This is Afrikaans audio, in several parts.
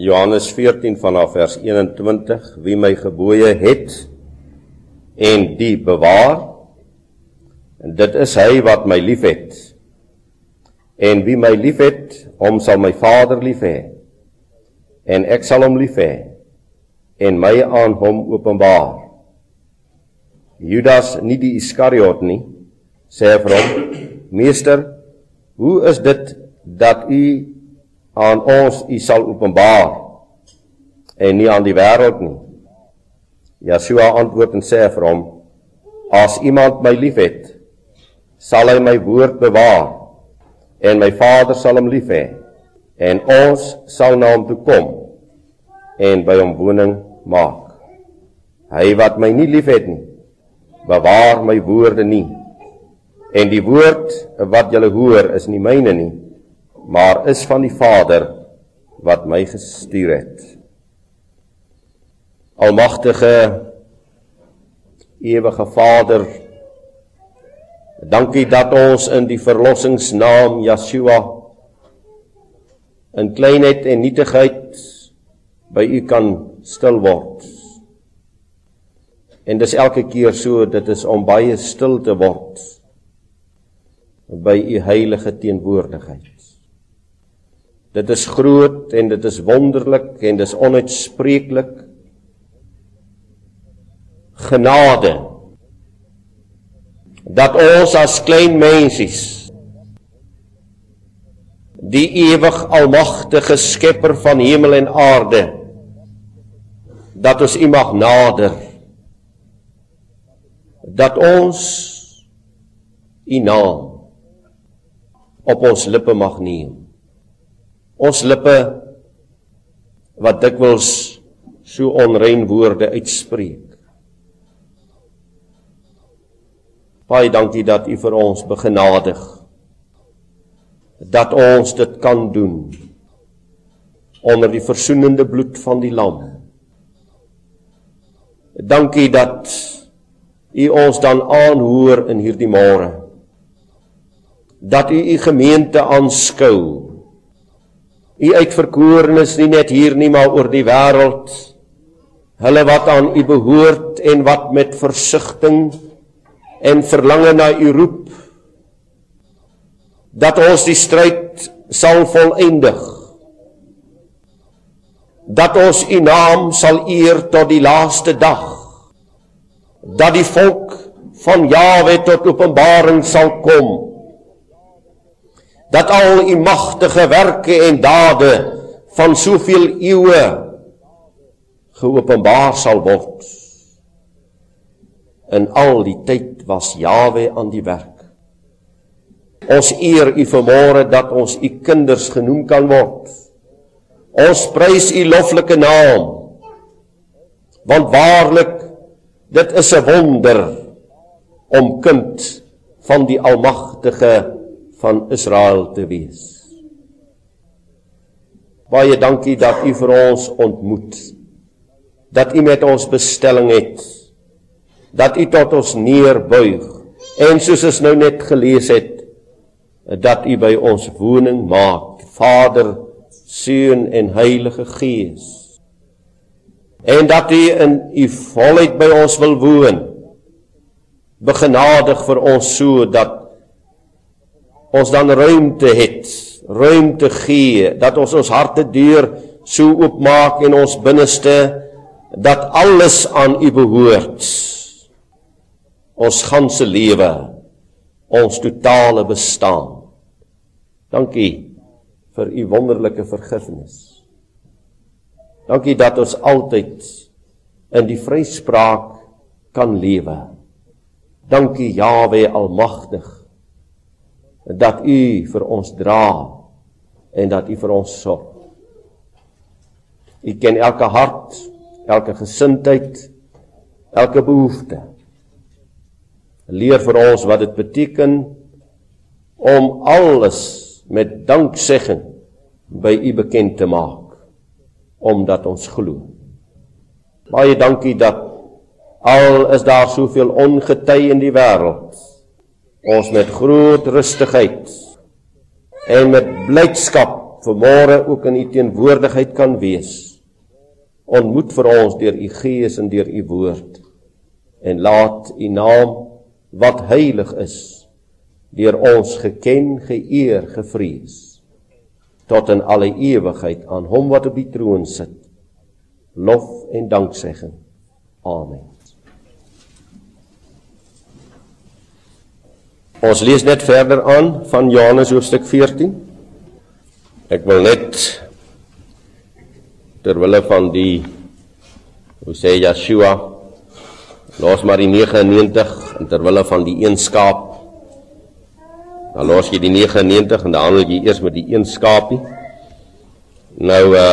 Johannes 14 vanaf vers 21 wie my gebooie het en die bewaar en dit is hy wat my liefhet. En wie my liefhet hom sal my Vader lief hê. En ek sal hom lief hê en my aan hom openbaar. Judas nie die Iskariot nie sê vir hom meester hoe is dit dat u aan ons u sal openbaar en nie aan die wêreld nie. Yeshua antwoord en sê vir hom: As iemand my liefhet, sal hy my woord bewaar en my Vader sal hom lief hê en ons sal na hom toe kom en by hom woning maak. Hy wat my nie liefhet nie, bewaar my woorde nie. En die woord wat julle hoor is nie myne nie, maar is van die Vader wat my gestuur het. Almagtige ewige Vader, dankie dat ons in die verlossingsnaam Yeshua in kleinheid en nietigheid by U kan stil word. En dis elke keer so, dit is om baie stil te word by U heilige teenwoordigheid. Dit is groot en dit is wonderlik en dis onuitspreeklik. Genade. Dat ons as klein mensies die ewig almagtige skepper van hemel en aarde dat ons U mag nader. Dat ons U naam op ons lippe mag neem ons lippe wat dikwels so onrein woorde uitspreek. Baie dankie dat U vir ons begenadig dat ons dit kan doen onder die versoenende bloed van die lam. Dankie dat U ons dan aanhoor in hierdie môre. Dat U U gemeente aanskou u uitverkorenes nie net hier nie maar oor die wêreld. Hulle wat aan u behoort en wat met versigtiging en verlange na u roep dat ons die stryd sal volëindig. Dat ons u naam sal eer tot die laaste dag. Dat die volk van Jawe tot openbaring sal kom dat al u magtige werke en dade van soveel eeue geopenbaar sal word. In al die tyd was Jawe aan die werk. Ons eer u vanmôre dat ons u kinders genoem kan word. Ons prys u loflike naam. Want waarlik dit is 'n wonder om kind van die almagtige van Israel te wees. Baie dankie dat u vir ons ontmoet. Dat u met ons bestelling het. Dat u tot ons neerbuig en soos ons nou net gelees het dat u by ons woning maak. Vader, Seun en Heilige Gees. En dat u in u volheid by ons wil woon. Begenadig vir ons so dat ons dan ruimte het, ruimte gee dat ons ons harte deur so oopmaak en ons binneste dat alles aan U behoort. Ons ganse lewe, ons totale bestaan. Dankie vir U wonderlike vergifnis. Dankie dat ons altyd in die vryspraak kan lewe. Dankie Jawe Almagtig dat u vir ons dra en dat u vir ons sorg. U ken elke hart, elke gesindheid, elke behoefte. Leer vir ons wat dit beteken om alles met danksegging by u bekend te maak omdat ons glo. Baie dankie dat al is daar soveel ongety in die wêreld ons met groot rustigheid en met blydskap vanmôre ook in u teenwoordigheid kan wees. Ontmoet vir ons deur u Gees en deur u woord en laat u naam wat heilig is deur ons geken, geëer, gevrees tot in alle ewigheid aan hom wat op die troon sit. Lof en danksegging. Amen. Ons lees net verder aan van Johannes hoofstuk 14. Ek wil net terwille van die hoe sê Yeshua los maar die 99 en terwille van die een skaap. Dan los jy die 99 en dan handel jy eers met die een skaapie. Nou uh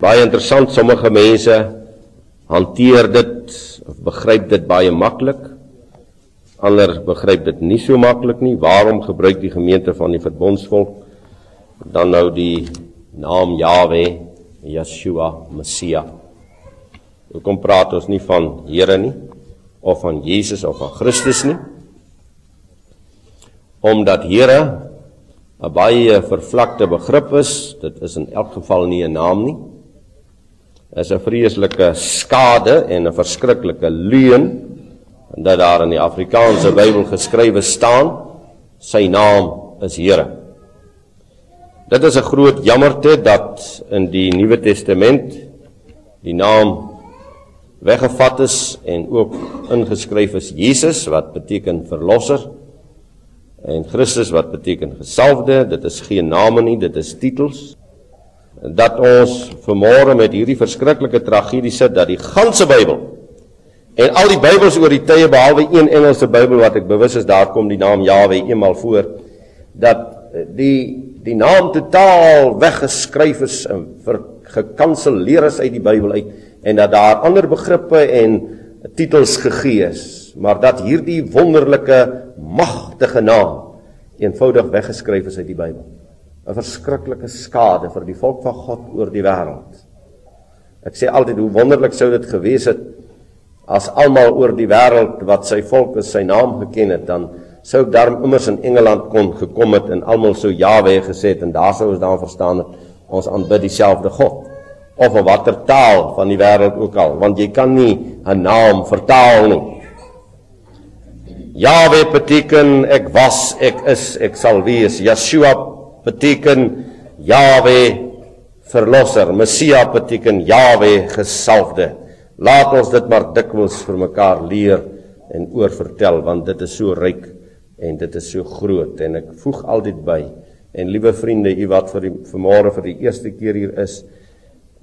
baie interessant sommige mense hanteer dit of begryp dit baie maklik ander begryp dit nie so maklik nie waarom gebruik die gemeente van die verbondsvolk dan nou die naam Jawe, Yeshua, Messia. Hoekom praat ons nie van Here nie of van Jesus of van Christus nie? Omdat Here 'n baie vervlakte begrip is, dit is in elk geval nie 'n naam nie. Is 'n vreeslike skade en 'n verskriklike leuen dat daar in die Afrikaanse Bybel geskrywe staan sy naam is Here. Dit is 'n groot jammerte dat in die Nuwe Testament die naam weggevat is en ook ingeskryf is Jesus wat beteken verlosser en Christus wat beteken gesalfde. Dit is geen name nie, dit is titels. Dat ons vanmôre met hierdie verskriklike tragedie sit dat die ganse Bybel en al die Bybels oor die tye behalwe een Engelse Bybel wat ek bewus is daar kom die naam Jahwe eenmal voor dat die die naam totaal weggeskryf is en gekanselleer is uit die Bybel uit en dat daar ander begrippe en titels gegee is, maar dat hierdie wonderlike magtige naam eenvoudig weggeskryf is uit die Bybel. 'n Verskriklike skade vir die volk van God oor die wêreld. Ek sê altyd hoe wonderlik sou dit gewees het as almal oor die wêreld wat sy volk en sy naam geken het, dan sou ek daarom immers in Engeland kon gekom het en almal sou Jawe gesê het en daar sou ons dan verstaan het ons aanbid dieselfde God. Of 'n watter taal van die wêreld ook al want jy kan nie 'n naam vertaal nie. Jawe beteken ek was ek is ek sal wees. Yeshua beteken Jawe verlosser. Messia beteken Jawe gesalfde laat ons dit maar dikwels vir mekaar leer en oorvertel want dit is so ryk en dit is so groot. En ek voeg altyd by en liewe vriende u wat vir die vanmôre vir die eerste keer hier is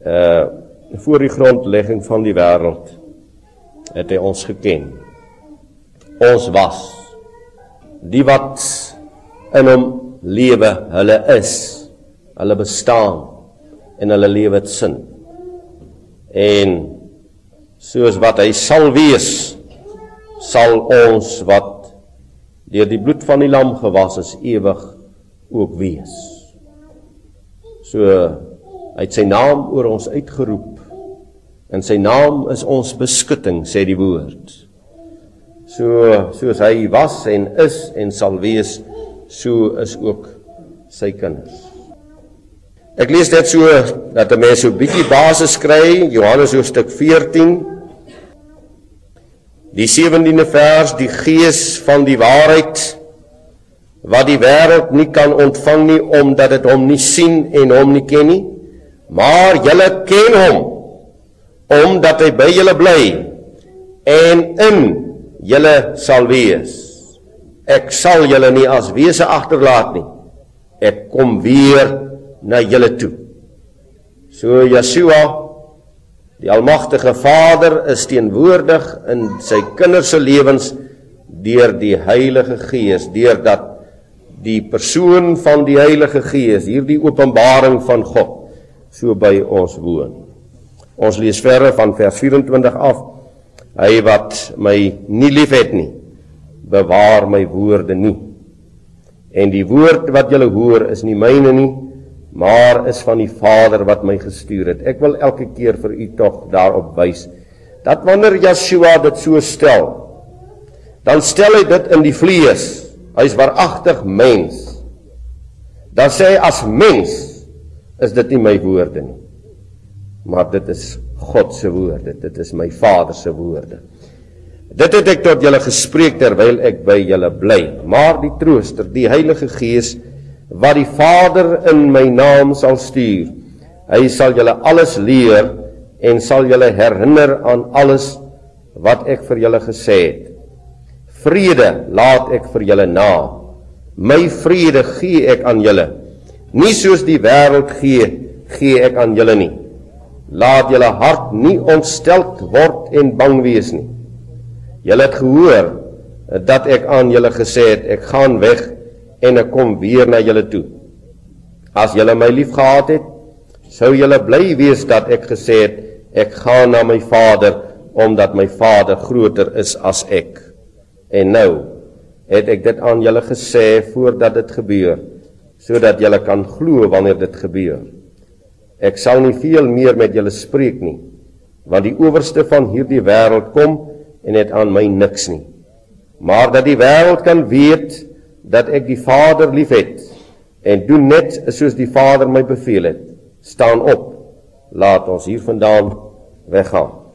uh voor die grondlegging van die wêreld het hy ons geken. Ons was die wat in hom lewe hulle is. Hulle bestaan en hulle lewe het sin. En soos wat hy sal wees sal ons wat deur die bloed van die lam gewas is ewig ook wees. So hy het sy naam oor ons uitgeroep en sy naam is ons beskutting sê die woord. So soos hy was en is en sal wees, so is ook sy kinders. Ek lees dit so dat 'n mens so 'n bietjie basis kry, Johannes hoofstuk 14 Die 17de vers, die gees van die waarheid wat die wêreld nie kan ontvang nie omdat dit hom nie sien en hom nie ken nie, maar julle ken hom omdat hy by julle bly en in julle sal wees. Ek sal julle nie as wese agterlaat nie. Ek kom weer na julle toe. So Yeshua Die almagtige Vader is teenwoordig in sy kinders se lewens deur die Heilige Gees, deurdat die persoon van die Heilige Gees, hierdie openbaring van God, so by ons woon. Ons lees verder van vers 24 af. Hy wat my nie liefhet nie, bewaar my woorde nie. En die woord wat julle hoor is nie myne nie, maar is van die Vader wat my gestuur het. Ek wil elke keer vir u tog daarop wys dat wanneer Yeshua dit so stel, dan stel hy dit in die vlees. Hy is waaragtig mens. Dan sê hy as mens is dit nie my woorde nie. Maar dit is God se woorde. Dit is my Vader se woorde. Dit het ek tot julle gespreek terwyl ek by julle bly. Maar die Trooster, die Heilige Gees wat die Vader in my naam sal stuur, hy sal julle alles leer en sal julle herinner aan alles wat ek vir julle gesê het. Vrede laat ek vir julle na. My vrede gee ek aan julle. Nie soos die wêreld gee, gee ek aan julle nie. Laat julle hart nie ontstel word en bang wees nie. Julle het gehoor dat ek aan julle gesê het ek gaan weg en ek kom weer na julle toe. As julle my liefgehad het, sou julle bly wees dat ek gesê het ek gaan na my Vader omdat my Vader groter is as ek. En nou het ek dit aan julle gesê voordat dit gebeur sodat julle kan glo wanneer dit gebeur. Ek sal nie veel meer met julle spreek nie, want die owerste van hierdie wêreld kom en het aan my niks nie. Maar dat die wêreld kan weet dat ek die Vader liefhet en doen net soos die Vader my beveel het, staan op. Laat ons hiervandaan weggaan.